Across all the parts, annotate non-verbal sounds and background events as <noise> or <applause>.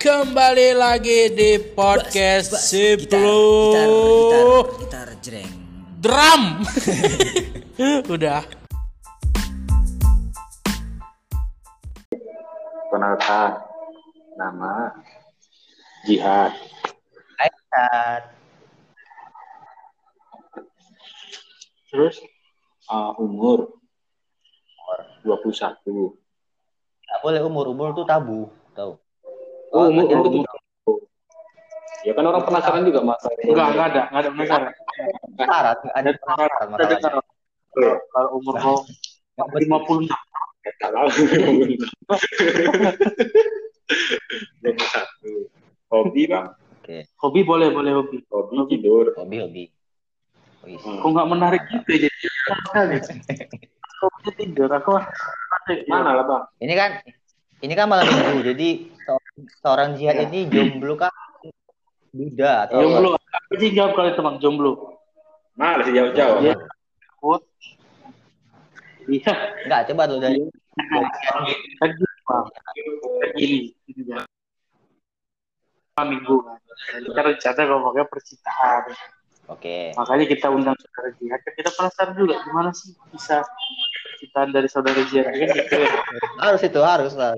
Kembali lagi di podcast Bas, Siplu gitar, gitar, gitar, gitar jreng. Drum. <laughs> Udah. Kenalkan, nama Jihad. Hai, Tat. Terus uh, umur 21. Nggak boleh umur, umur tuh tabu, tahu? Oh, umur, nggak umur, gitu. Ya kan orang penasaran juga masalah ini. Enggak, enggak ada, enggak ada penasaran. Syarat, ada penasaran masalahnya. Kalau umur kau Nggak betul. 56 21. Hobi bang, Oke, hobi boleh, boleh hobi. hobi tidur. hobi, hobi. Wih, Hmm. Kok enggak menarik gitu ya, jadi. Hobi <laughs> tidur, aku. Mana lah bang? Ini kan, ini kan malam minggu, jadi seorang, jihad ini jomblo kan duda atau Jomblo. Aku sih jawab kalau itu bang, jomblo. Mana sih jauh-jauh? Iya. Takut. Iya. Enggak, coba lu dari. Malam minggu kan. Dan Kita rencana ngomongnya percintaan. Oke. Makanya kita undang saudara Jihad. Kita penasaran juga gimana sih bisa percintaan dari saudara Jihad. Kan gitu ya. Harus itu, harus lah.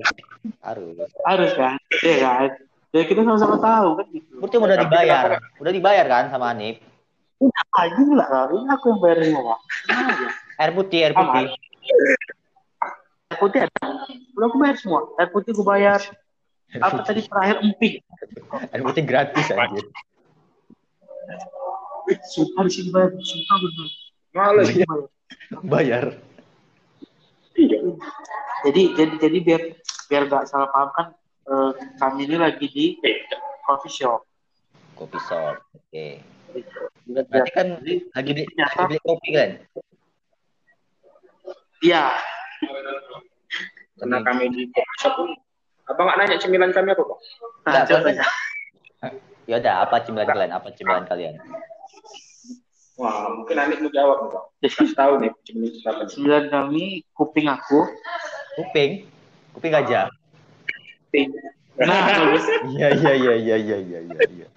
Harus. Harus kan? Iya kan? Ya kita sama-sama tahu kan gitu. Berarti udah dibayar. Udah dibayar kan sama Anip? Udah aja lah. Ini aku yang bayarin semua. Air putih, air putih. Air putih ada. Udah aku bayar semua. Air putih gue bayar. Apa tadi terakhir emping? Air putih gratis aja. Sumpah di sini bayar. Sumpah bener. Bayar. Bayar. Iya. Jadi jadi jadi biar biar gak salah paham kan eh, kami ini lagi di coffee shop. Kopi shop. Oke. Biar- Berarti kan Jadi, lagi ternyata- lagi beli kopi kan? Iya. Karena kami di coffee shop. Abang nggak nanya cemilan kami apa bang? Nah, Nggak, coba. Ya udah, apa cemilan kalian? Apa cemilan kalian? Wah mungkin Anik mau jawab nih bang. <laughs> Kasih tahu nih cemilan kita apa nih. Sembilan kami kuping aku. Kuping. Kuping gajah. Nah, <laughs> terus, Iya, iya, iya, iya, iya, iya, iya, iya.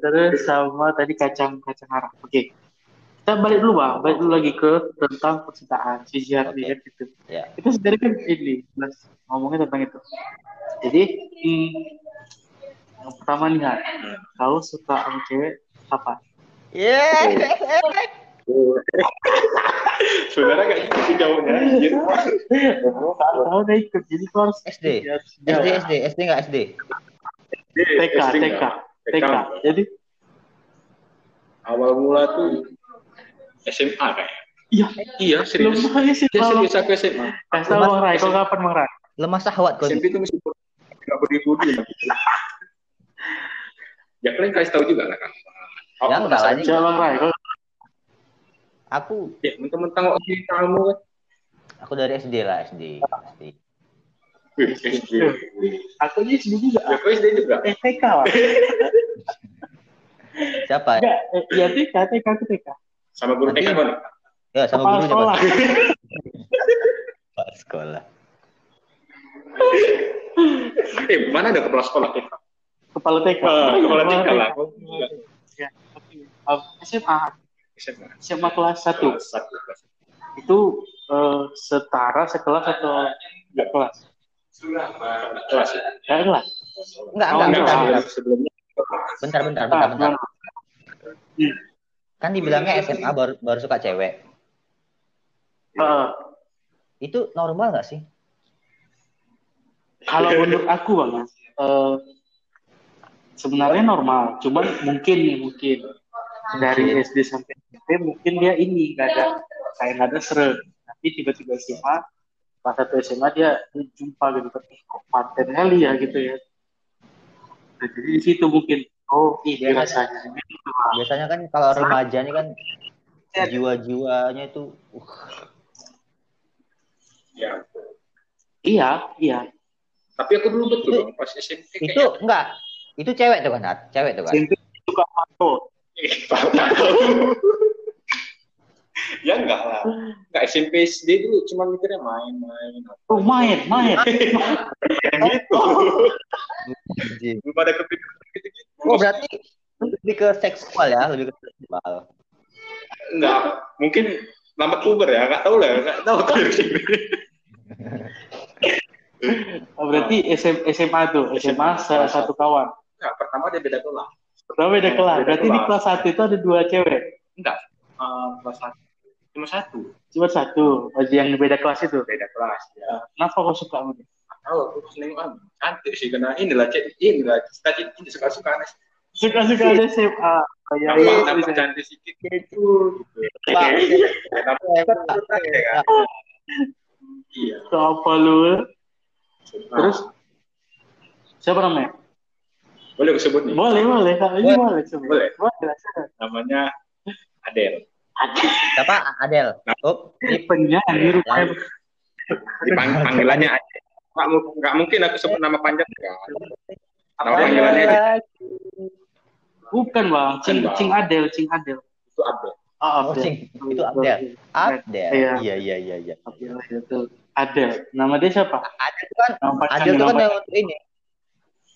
terus sama tadi kacang kacang arah. Oke. Kita balik dulu bang, balik dulu lagi ke tentang percintaan si jihad Oke. jihad gitu. Ya. Itu sebenarnya kan ini, plus ngomongnya tentang itu. Jadi hmm, yang pertama nih Han, kau suka sama cewek apa? Yeah. Saudara kayak gitu sih anjir. Tahu udah ikut, jadi harus SD. SD. SD, SD nggak SD? TK, TK? TK. Jadi Awal mula tuh SMA kayak. Iya, Iya serius. Dia serius aku SMA. kasih tahu Bang Rai, kau kapan Bang Rai? Lemah syahwat kau. SMP itu mesti nggak budi-budi. Ya kalian kasih tahu juga lah kan. Ya, enggak Coba Bang Rai, kau Aku, Ya, mentang-mentang kok sih kamu kan. aku dari SD lah, SD. SD. Wih, SD. aku aja sedih juga. Ya, kok SD juga. Eh, TK lah. <laughs> Siapa? Enggak, eh, ya TK, TK, aku TK. Sama guru TK kan? Ya, sama gurunya sekolah. Pak. Sekolah. Eh, mana ada kepala sekolah TK? Kepala TK. Kepala TK lah. Uh, SMA, SMA. SMA kelas 1. Kelas satu, kelas satu. Itu eh, setara sekelas atau enggak kelas? Kelas ya? Enggak kelas. Enggak, Oh, enggak, enggak. bentar, Enggak, sebelumnya. bentar, bentar, Ah, bentar, bentar. Hmm. Kan dibilangnya SMA baru, baru suka cewek. Eh, Itu normal nggak sih? kalau menurut aku bang, eh, sebenarnya normal. Cuman mungkin nih mungkin dari. SD sampai SMP mungkin dia ini nggak ada kayak nggak ada seret. Tapi tiba-tiba SMA pas satu SMA dia, dia jumpa gitu kan, "Ih, kok paten kali ya gitu ya. Nah, jadi di situ mungkin oh ini Iya, rasanya. Gitu. Biasanya kan kalau remaja ini kan jiwa-jiwanya itu uh, Ya. Iya iya. Tapi aku dulu betul Bang, pas SMP itu enggak. Itu cewek tuh kan, Nat? Cewek tuh kan. SMP suka foto. Tahu. <laughs> ya enggak lah. Enggak SMP SD itu cuma mikirnya main-main. Oh main, main. <laughs> gitu. Anjing. Belum pada kepikiran gitu-gitu. Oh berarti lebih ke seksual ya, lebih ke seksual. Enggak, mungkin lambat puber ya, enggak tahu lah, enggak tahu <laughs> dari sini. Oh, berarti SM, SMA tuh, SMA sa- satu kawan. Enggak, pertama dia beda kelas. Pertama beda kelas. Beda Berarti di kelas. kelas satu itu ada dua cewek. Enggak, eh, kelas satu. Cuma satu, Cuma satu. Oh, yang beda kelas itu. beda kelas. Ya, Kenapa kau suka sama dia? Tahu aku seneng ah, cantik sih karena inilah cek inilah cita cita ini suka suka aneh. Suka-suka ada SMA. Kayak Nampak itu nampak bisa. cantik sedikit gitu. Nampak cantik kan. Iya. Apa lu? Terus siapa namanya? Boleh aku sebut nih. Boleh, boleh. Ini boleh. sebut. Boleh. Boleh. Namanya Adel. siapa Adel? Oh, ini Penyanyi rupanya. Dipang panggilannya Adel. Nggak, mu- nggak mungkin aku sebut nama panjang kan. Nama panggilannya Bukan bang, Cing, Bukan, Bang. Cing Adel, Cing Adel. itu Adel. Ah, Oh, Abdel. Cing. Itu Abdel. Adel. Iya. Iya, iya, iya, iya. Abdel, betul. Adel. Nama dia siapa? Adel itu kan Adel itu kan nama yang untuk ini.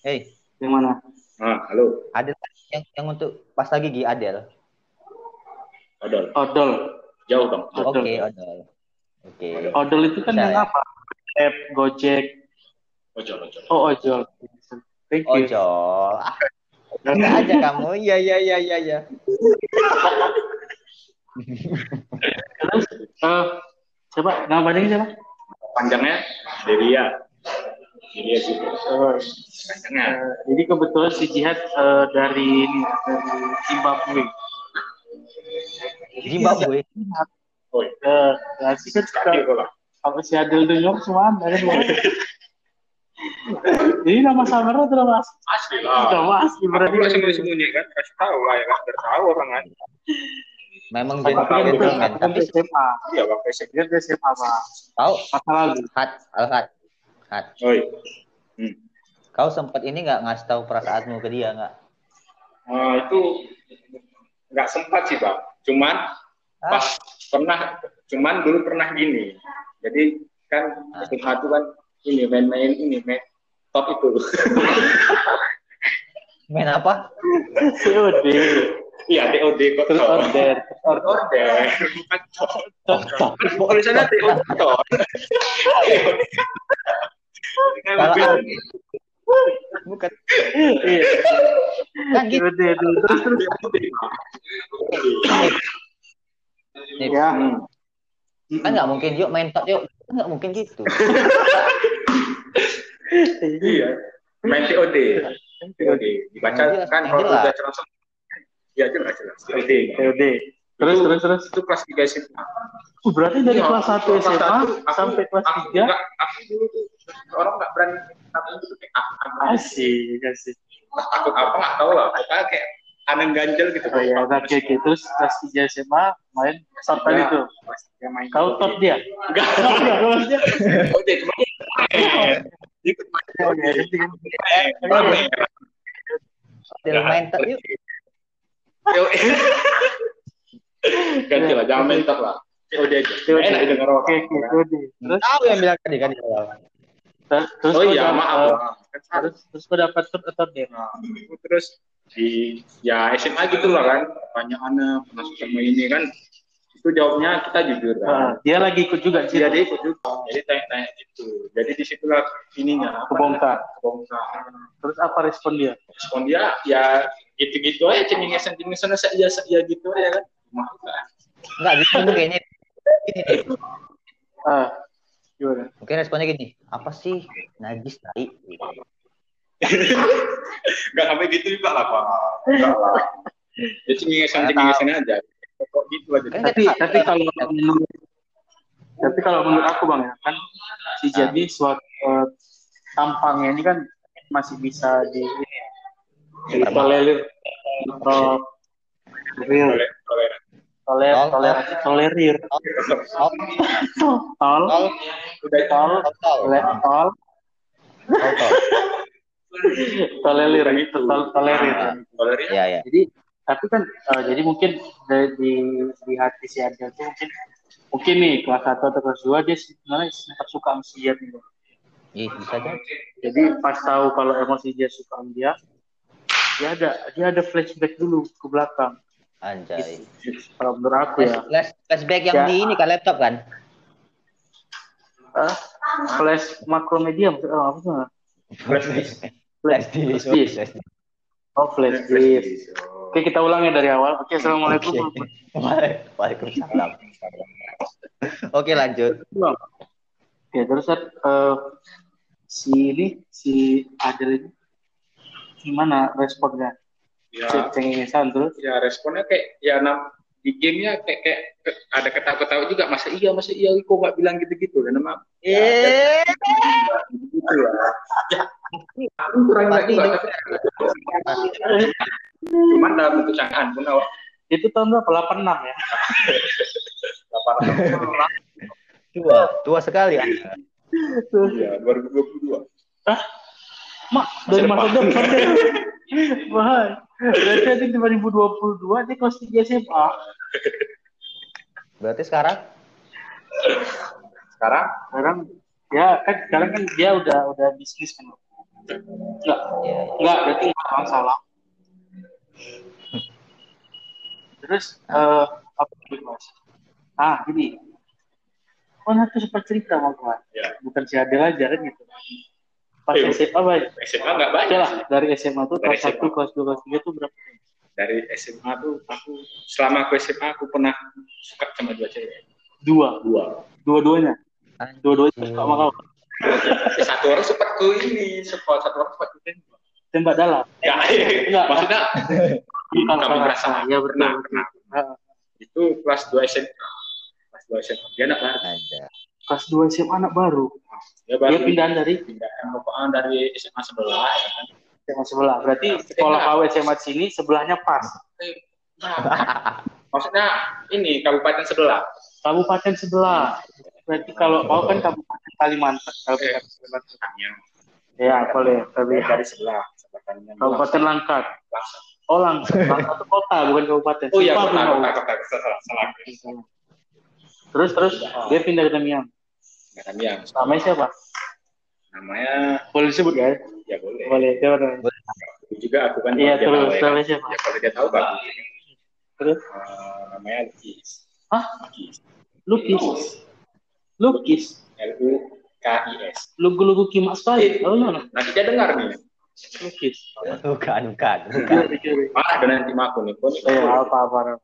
Hei, Yang mana? Ah, halo. Adel yang yang untuk pasta gigi Adel. Odol. Odol. Jauh dong. Odol. Oke, Odol. Oke. Odol itu kan Bisa, yang ya? apa? Grab, Gojek. Ojol, ojol. Oh, ojol. Thank you. Ojol. Ah, aja kamu. Iya, iya, iya, iya, iya. Terus, eh, siapa? Nama panjangnya siapa? Panjangnya Delia. Delia sih. Eh, jadi kebetulan si Jihad eh, dari ini, dari Zimbabwe. Zimbabwe. Oh, Eh, nah, sih kan lah. kalau si Adel denger semua ada kan Ini <laughs> nama samaran atau nama asli? Asli lah. Nama asli berarti. Aku langsung disembunyi kan, kasih tahu lah ya kan, tahu orang kan. Memang kan itu, tapi kan tapi SMA. Iya, waktu SMP. Dia SMA, Pak. tahu Masa lalu. Hat, Al Hat. Hat. Oi. Hmm. Kau sempat ini nggak ngasih tahu perasaanmu ke dia nggak? Ah, itu nggak sempat sih, Bang. Cuman Ah. pas pernah, cuman dulu pernah gini. Jadi kan Ah. SMA itu kan ini main-main ini main top itu. <laughs> Main apa? COD. Iya, TOD kok. Terus top. order. Order. Bukan top. Top. Tulisannya TOD top. <laughs> Kalau bukan Iya. kan gitu. COD dulu. Terus, Ya. kan nggak mungkin yuk main top yuk kan nggak mungkin gitu Iya. Main TOD. TOD. Dibaca kan kalau jelas. udah langsung. Iya jelas jelas. TOD. Terus, terus, terus. Itu kelas 3 SMA. Uh, berarti dari Iya, kelas 1 kelas SMA aku- sampai kelas aku 3 Enggak, aku dulu tuh orang nggak berani aku itu kayak asik, asik. takut apa nggak tahu lah. Pokoknya kayak aneh ganjel gitu. Oh ya, oke, oke. Terus kelas 3 SMA main tuh. Yang main Kau top dia? Enggak. Top dia, maksudnya. TOD cuma ikut main Oh, ya. Rame. Dia main top yuk TOD. Ganti lah, jangan main top lah. TOD aja. TOD. Enak denger orang. Oke, oke, COD. Terus, tahu yang bilang tadi kan di awal ter- terus Oh iya, maaf. eh. Kan salah. terus terus kau dapat top atau? Nah, terus di ya SMA gitu lah kan banyak anak pernah sama ini kan itu jawabnya kita jujur Ah, kan dia lagi ikut juga sih. dia dia ikut juga jadi tanya-tanya gitu jadi di situlah ininya Kebongkar. kebongkar Terus apa respon dia? respon dia ya gitu-gitu aja cengengesan cengengesan ya ya gitu aja kan Cuma kan nggak gitu kayaknya. Gini deh. Ah, gimana? mungkin responnya gini. Apa sih? Najis tai. Nggak sampai gitu juga lah pak. Nggak lah. Ya cengengesan cengengesan aja. Kok gitu aja. Kan Tapi tapi kalau menurut tapi kalau menurut aku bang ya kan si jadi suatu eh, tampangnya ini kan masih bisa di ini ya, ditolerir atau real toler Tol. toleransi tolerir. tol tol tol. tol. Tol. Tole- tol. Tol tol. Tolerir tol tolerir. Tolerir. Ya ya jadi tapi kan uh, jadi mungkin di, di di hati si Adel tuh mungkin mungkin nih kelas satu atau kelas dua dia sebenarnya sempat suka sama si Ziad nih. Iya, bisa jadi. jadi pas tahu kalau emosi dia suka sama dia dia ada dia ada flashback dulu ke belakang Anjay. Kalau menurut aku ya Flash, flashback yang Ya. di ini kan laptop kan? Ah, flash makromedia maksudnya oh, apa sih Flash disk. Flash disk. Flash disk. Flash oh flash Flash disk. Oh. oke kita ulang ya dari awal oke assalamualaikum Oke. <laughs> Waalaikumsalam. Oke lanjut. ya terus eh, si ini si Adel ini gimana responnya Ya, cengengesan terus. Ya responnya kayak ya nam di gamenya kayak, kayak ada ketawa-ketawa juga masa iya masa iya kok nggak bilang gitu-gitu? Dan nama Eh, gitu ya ya aku kurang lagi cuman dalam bentuk canggahan pun awak itu tahun berapa? 86 ya? Delapan tua, tua sekali Anda. ya 2022 mak dari masa depan. <laughs> Wah, berarti nanti 2022 dia kelas 3 SMA Berarti sekarang? Sekarang? Sekarang ya kan sekarang kan dia udah udah bisnis kan. Enggak ya, enggak berarti nggak masalah. Terus eh apa lagi mas? Ah gini. Kan aku sempat cerita sama gua. Ya bukan si Adel aja kan gitu pas Eh, SMA banyak SMA nggak Oke banyak lah dari SMA tuh Dari kelas. 1, kelas 2, kelas 3 tuh berapa? Dari SMA tuh aku selama aku SMA aku pernah suka sama dua cewek. Dua. Dua. Dua-duanya? Dua-duanya suka sama kau? Eh, satu orang sempat ke ini sempat satu orang sempat ke tembak. dalam? Ya Enggak. maksudnya Bukan kamu merasa ya pernah pernah. Ah, itu kelas 2 SMA kelas 2 SMA dia anak Ada. Kelas 2 SMA anak baru. Dia baru dia pindahan dari pindahan dari SMA sebelah ya kan? SMA sebelah. Berarti sekolah kau SMA sini sebelahnya pas. Nah, maksudnya ini kabupaten sebelah. Kabupaten sebelah. Berarti kalau kau kan kabupaten Kalimantan. Kabupaten Kalimantan. Tanya. ya. Boleh. Tapi dari sebelah sebelah kabupaten Langkat. Oh Langkat. Langkat itu kota bukan kabupaten. Oh iya kota kota mau. kota terus terus. Dia pindah ke Damiang Tamiang. namanya siapa? Namanya boleh disebut ya ya boleh. Boleh siapa namanya? Itu juga aku kan Iya, terus, ya. kan. namanya siapa? ya kalau dia tahu bagus terus? Eh, namanya Lukis. Hah? Lukis. Lukis? Lukis? L U K I S. Lugu-lugu sekali. Oh iya nanti dia dengar nih. Lukis. Bukan, bukan, bukan. Ah ada nanti aku nih pun. Eh, apa apa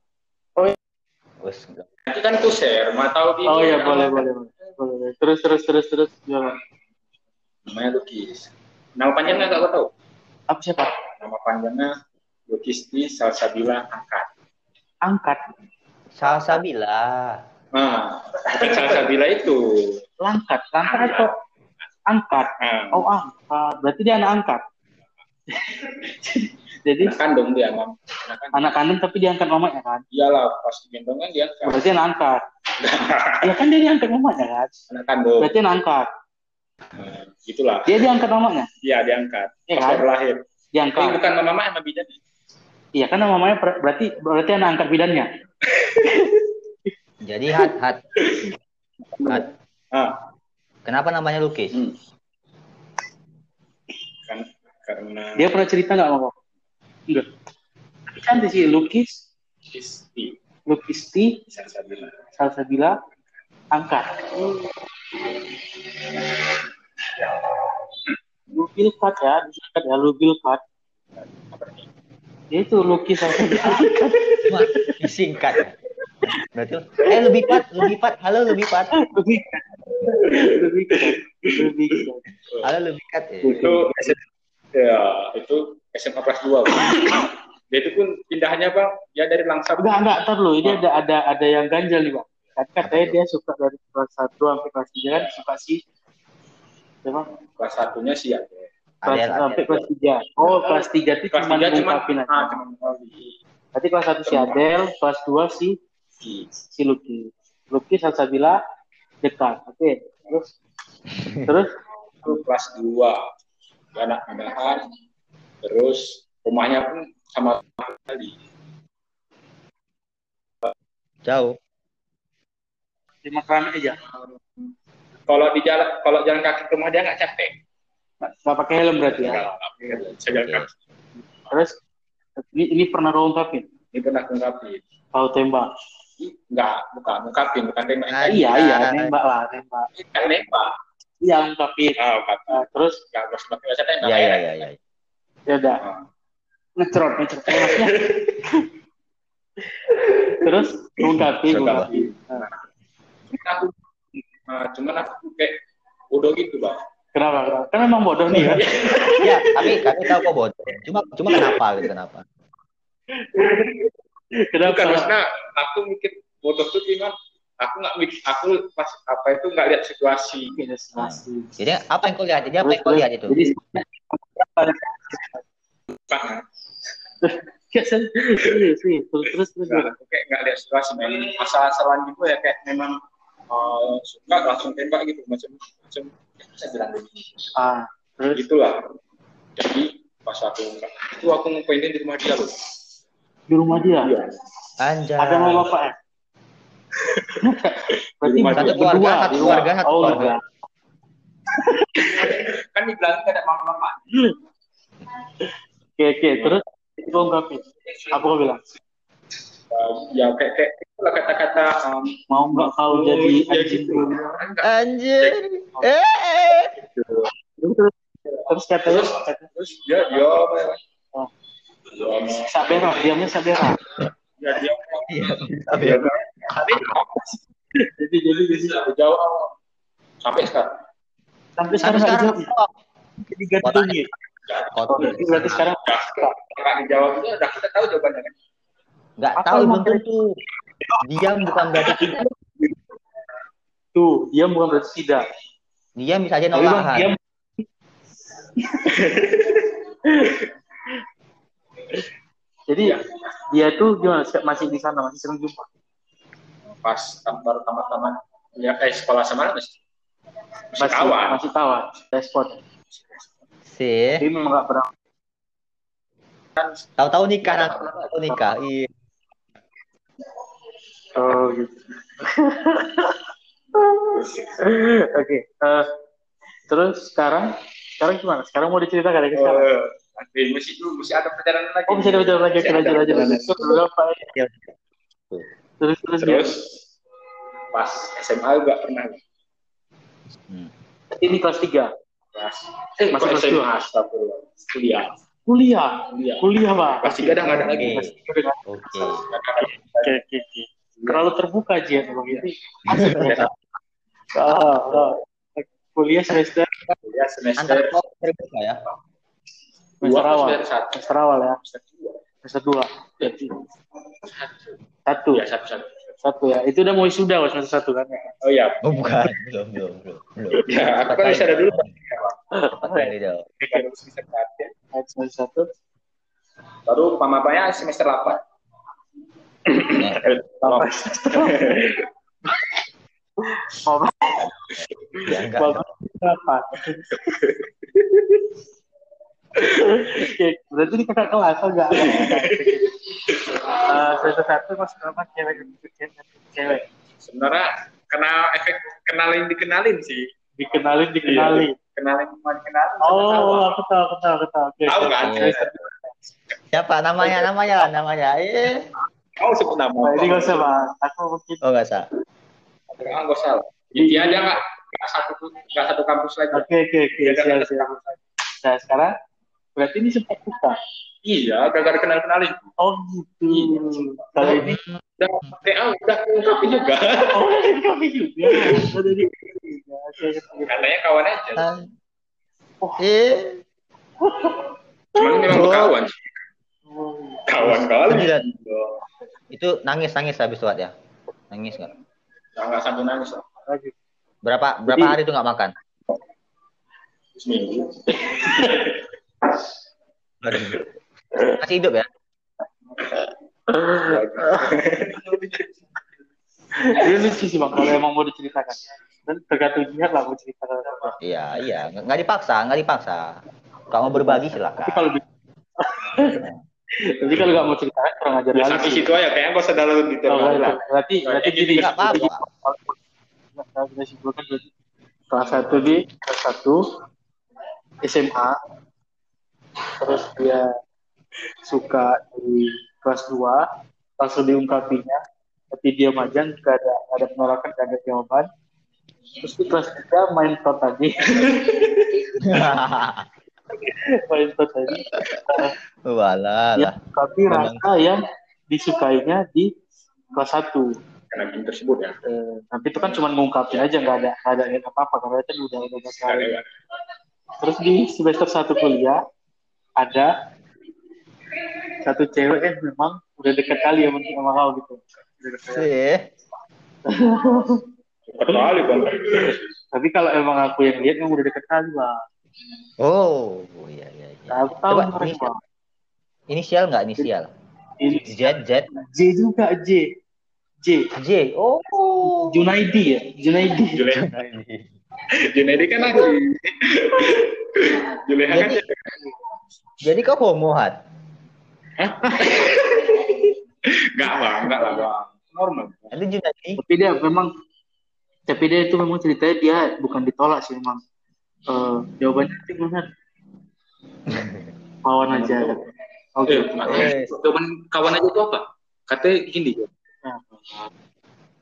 Wes, nanti kan tuh share mau tahu dia oh iya boleh boleh boleh boleh. Terus terus terus terus. Gimana? Namanya Lukis. Nama panjangnya nggak tahu? Apa siapa? Nama panjangnya Lukisti Salsabila Angkat. Angkat. Salsabila. nah <laughs> Salsabila itu. Langkat. Langkat atau angkat? Nah, oh angkat. Berarti dia anak angkat <laughs> jadi anak kandung dia mam. Anak kandung. Anak kandung tapi diangkat mamanya kan? Iyalah pas digendong kan dia angkat. Berarti anak angkat. <laughs> Ya kan dia diangkat mamanya kan? Anak kandung. Berarti anak angkat. Nah, gitulah. Dia diangkat mamanya iya diangkat. Iya pas kan? baru lahir. Tapi diangkat bukan mama sama bidan iya kan mamanya ber- berarti berarti anak angkat bidannya? <laughs> Jadi hat, hat. Hat. ah. Kenapa namanya lukis? hmm. kan karena dia pernah cerita nggak sama enggak tapi cantik sih lukis Lukisti lukisti Salsabila salsabila angkat Lubil cut ya, disingkat ya Lubil cut. Ya itu lukis salsabila angkat. Disingkat. ya. Berarti, eh lebih pat, lebih pat, halo lebih pat, Lebih. Lebih. Lebih halo lebih kat. Ya. itu ya itu SMA kelas 2 dia itu pun pindahannya bang ya dari Langsa Enggak, enggak, ntar lu. Ini ada ada ada yang ganjal nih, Bang. Kan katanya dia suka dari kelas 1 sampai kelas 3 kan suka si Siapa? kelas satunya sih ya Kelas sampai kelas 3. Oh, kelas 3 itu kelas cuma ngungkapin aja. ah. Berarti kelas 1 si Adel, kelas 2 si si Lucky. Lucky Salsabila dekat. Oke. Terus <laughs> terus kelas 2 anak pindahan terus rumahnya pun sama kali Jauh. Lima keramik aja. Kalau di jalan kalau jalan kaki ke rumah dia nggak capek. Nggak pakai helm berarti ya. Nggak, nggak pakai helm. Saya jalan kaki. Terus ini, ini pernah kau ungkapin? Ini pernah ungkapin. Kau tembak. Enggak, bukan ungkapin, bukan tembak. Ah, iya iya iya. nembak lah nembak. Kan nembak. Iya ungkapin. Ah, ungkapin. Nah, terus Enggak harus pakai bahasa tembak. Iya, ya. iya, iya, iya. Ya udah Ah. ngecerot maksudnya. terus. Nah, Cuman aku, cuman aku kayak bodoh gitu, Bang. kenapa? kenapa? Kan memang bodoh nih kan. Ya, kami kami tahu kok bodoh. Cuma cuma kenapa gitu kenapa? Kenapa? Bukan, maksudnya aku mikir bodoh tuh gimana? Aku nggak mikir, aku pas apa itu nggak lihat situasi. Beda situasi. Jadi apa yang kau lihat? Jadi apa yang kau lihat itu? Jadi Serius, serius. Terus, terus, terus. nggak, kayak nggak lihat situasi. Masalah selanjutnya gitu ya kayak memang eh, suka langsung tembak gitu macam macam saya bilang begini. Ah, terus, Gitulah. Jadi pas aku itu aku ngupainin di rumah dia loh. di rumah dia. Iya. Anjay. Ada nama bapak ya? <laughs> Berarti Satu keluarga, berdua, satu keluarga, satu Oh, keluarga. enggak. <laughs> Kan dibilang nggak ada mama-mama. <laughs> Oke, oke. Terus, itu ungkapin. Apa kau bilang? Eh, ya kayak kayak itulah kata-kata um, Mau nggak kau oh, jadi iya anjing gitu. Anjir. Eh. Terus, terus katanya, katanya Terus dia dia Oh. dia sabera, diamnya sabera. dia dia Iya. dia Jadi, jadi, jadi. jauh sampai sekarang. Sampai sekarang nggak sekarang gantung ya. Oh, berarti berarti sekarang Kalau dijawab itu udah kita tahu jawabannya kan. Nggak tahu belum tentu. Diam bukan berarti tidak. tuh, diam bukan berarti tidak. Diam bisa aja Tapi bang, nolakan. diam. <laughs> Jadi dia tuh gimana? Masih di sana, masih sering jumpa. Pas baru tamat-tamat ya eh sekolah sama masih masih Masih kawan. masih kawan. Respon. Sih. Jadi memang nggak pernah. Tahu-tahu nikah nanti. Tahu nikah. Iya. Oh gitu. <laughs> Oke. eh, terus sekarang, sekarang gimana? Sekarang mau diceritakan ya sekarang? Eh, nanti mesti dulu mesti ada perjalanan lagi. Oh bisa ada lagi, oke Masih lanjut lanjut. perjalanan. Terus? Terus terus Terus pas SMA juga pernah Hmm. ini kelas 3 kelas Eh, masih masih kelas dua? astagfirullah. Kuliah. Kuliah. Kuliah. Kuliah pak. Kelas tiga udah nggak ada lagi. Oke. Oke. oke terlalu terbuka aja memang ini. Oh, <laughs> oh. kuliah semester. Kuliah semester. Terbuka ya. semester awal. semester awal ya. Semester dua. Semester dua. Jadi, satu. Ya satu satu. Satu ya. Itu udah mau was semester satu kan? Oh iya. Oh bukan. Belum, belum, belum. belum. ya aku kan bisa ada dulu Baru semester satu semester satu. Baru mama bapaknya semester delapan. Eh, Bapak. Bapak ya? Oke, berarti ini kakak kelas enggak? <laughs> Eh, semester satu mas berapa? Cewek cewek. Sebenarnya kenal efek kenalin dikenalin sih. Dikenalin dikenalin. Kenalin cuma dikenalin Oh, aku tahu, aku tahu, aku tahu. Oke, tahu kan semester Siapa namanya? Namanya lah, namanya. Eh. mau sebut nama Nah, ini gak usah bang. Aku mungkin Oh enggak sah. Ah, nggak salah. Intinya dia nggak nggak satu nggak satu kampus lagi. Oke, oke, oke. Siap, siap. lagi. Nah, sekarang berarti ini sempat buka. Iya, gara-gara kenal kenalin. Oh gitu. Kalau ini, Udah, TA udah ungkapin juga. <laughs> oh ini kami juga. Katanya kawan aja. Oh, Eh. Cuman memang Oh. kawan. oh. Kawan kali. Iya. Itu nangis nangis habis sholat ya? Nangis nggak? Nggak sampai nangis. Lanjut. Berapa berapa Jadi- hari itu nggak makan? Seminggu. <laughs> Masih hidup ya? Ini lucu sih bang, kalau emang mau diceritakan. Dan tergantung jihad lah mau ceritakan. Iya iya nggak dipaksa nggak dipaksa. Kalau mau berbagi silakan. Tapi kalau di- Tapi kalau nggak mau cerita kurang ajar Ya, sampai situ aja kayaknya gak usah dalam detail Oh, lah. berarti, berarti gini. apa-apa. jadi- Nggak, kita simpulkan berarti. Kelas satu di kelas satu SMA, terus dia suka di kelas dua, langsung diungkapinya, tapi dia majang, gak ada, gak ada penolakan, gak ada jawaban. Terus di kelas tiga main tot tadi, <laughs> main tot tadi. Walah ya, lah. tapi rasa yang disukainya di kelas satu. Karena game tersebut ya. Eh, tapi itu kan cuma ngungkapin aja nggak ada nggak ada yang apa apa karena itu udah udah ada. terus di semester satu kuliah ada satu cewek yang memang udah deket kali ya mungkin sama kau gitu Udah deket. Kali kan. tapi kalau emang aku yang lihat emang udah deket kali lah Oh, iya iya iya. aku tahu Coba, mereka inisial. Inisial nggak inisial? ini Z Z J juga J J J. Oh. Junaidi ya Junaidi Juleha. Junaidi kan ahli. Juleha kan Jadi, kau homo hat? Enggak <laughs> bang, enggak lah bang. Normal. Itu Junaidi. tapi dia memang tapi dia itu memang ceritanya dia bukan ditolak sih memang Eh, jawabannya sih benar <laughs> kawan aja oke Eh, Eh. jawaban kawan aja itu apa? Katanya gini. Nah,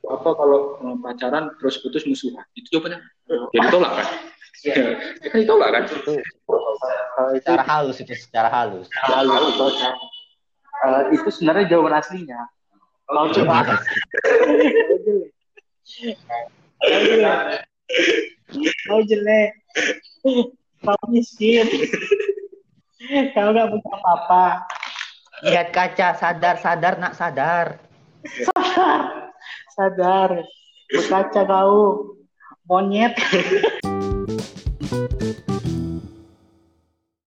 Apa kalau eh, pacaran terus putus musuhan? Itu jawabannya. Jadi tolak kan? Ya kan ditolak kan? Itu. Kalau itu. secara halus itu secara halus. lalu Eh, itu sebenarnya jawaban aslinya. Kalau cuma kau jelek. Kau miskin. Kau gak punya apa-apa. Lihat kaca, sadar, sadar, nak sadar. sadar. Berkaca kau. Monyet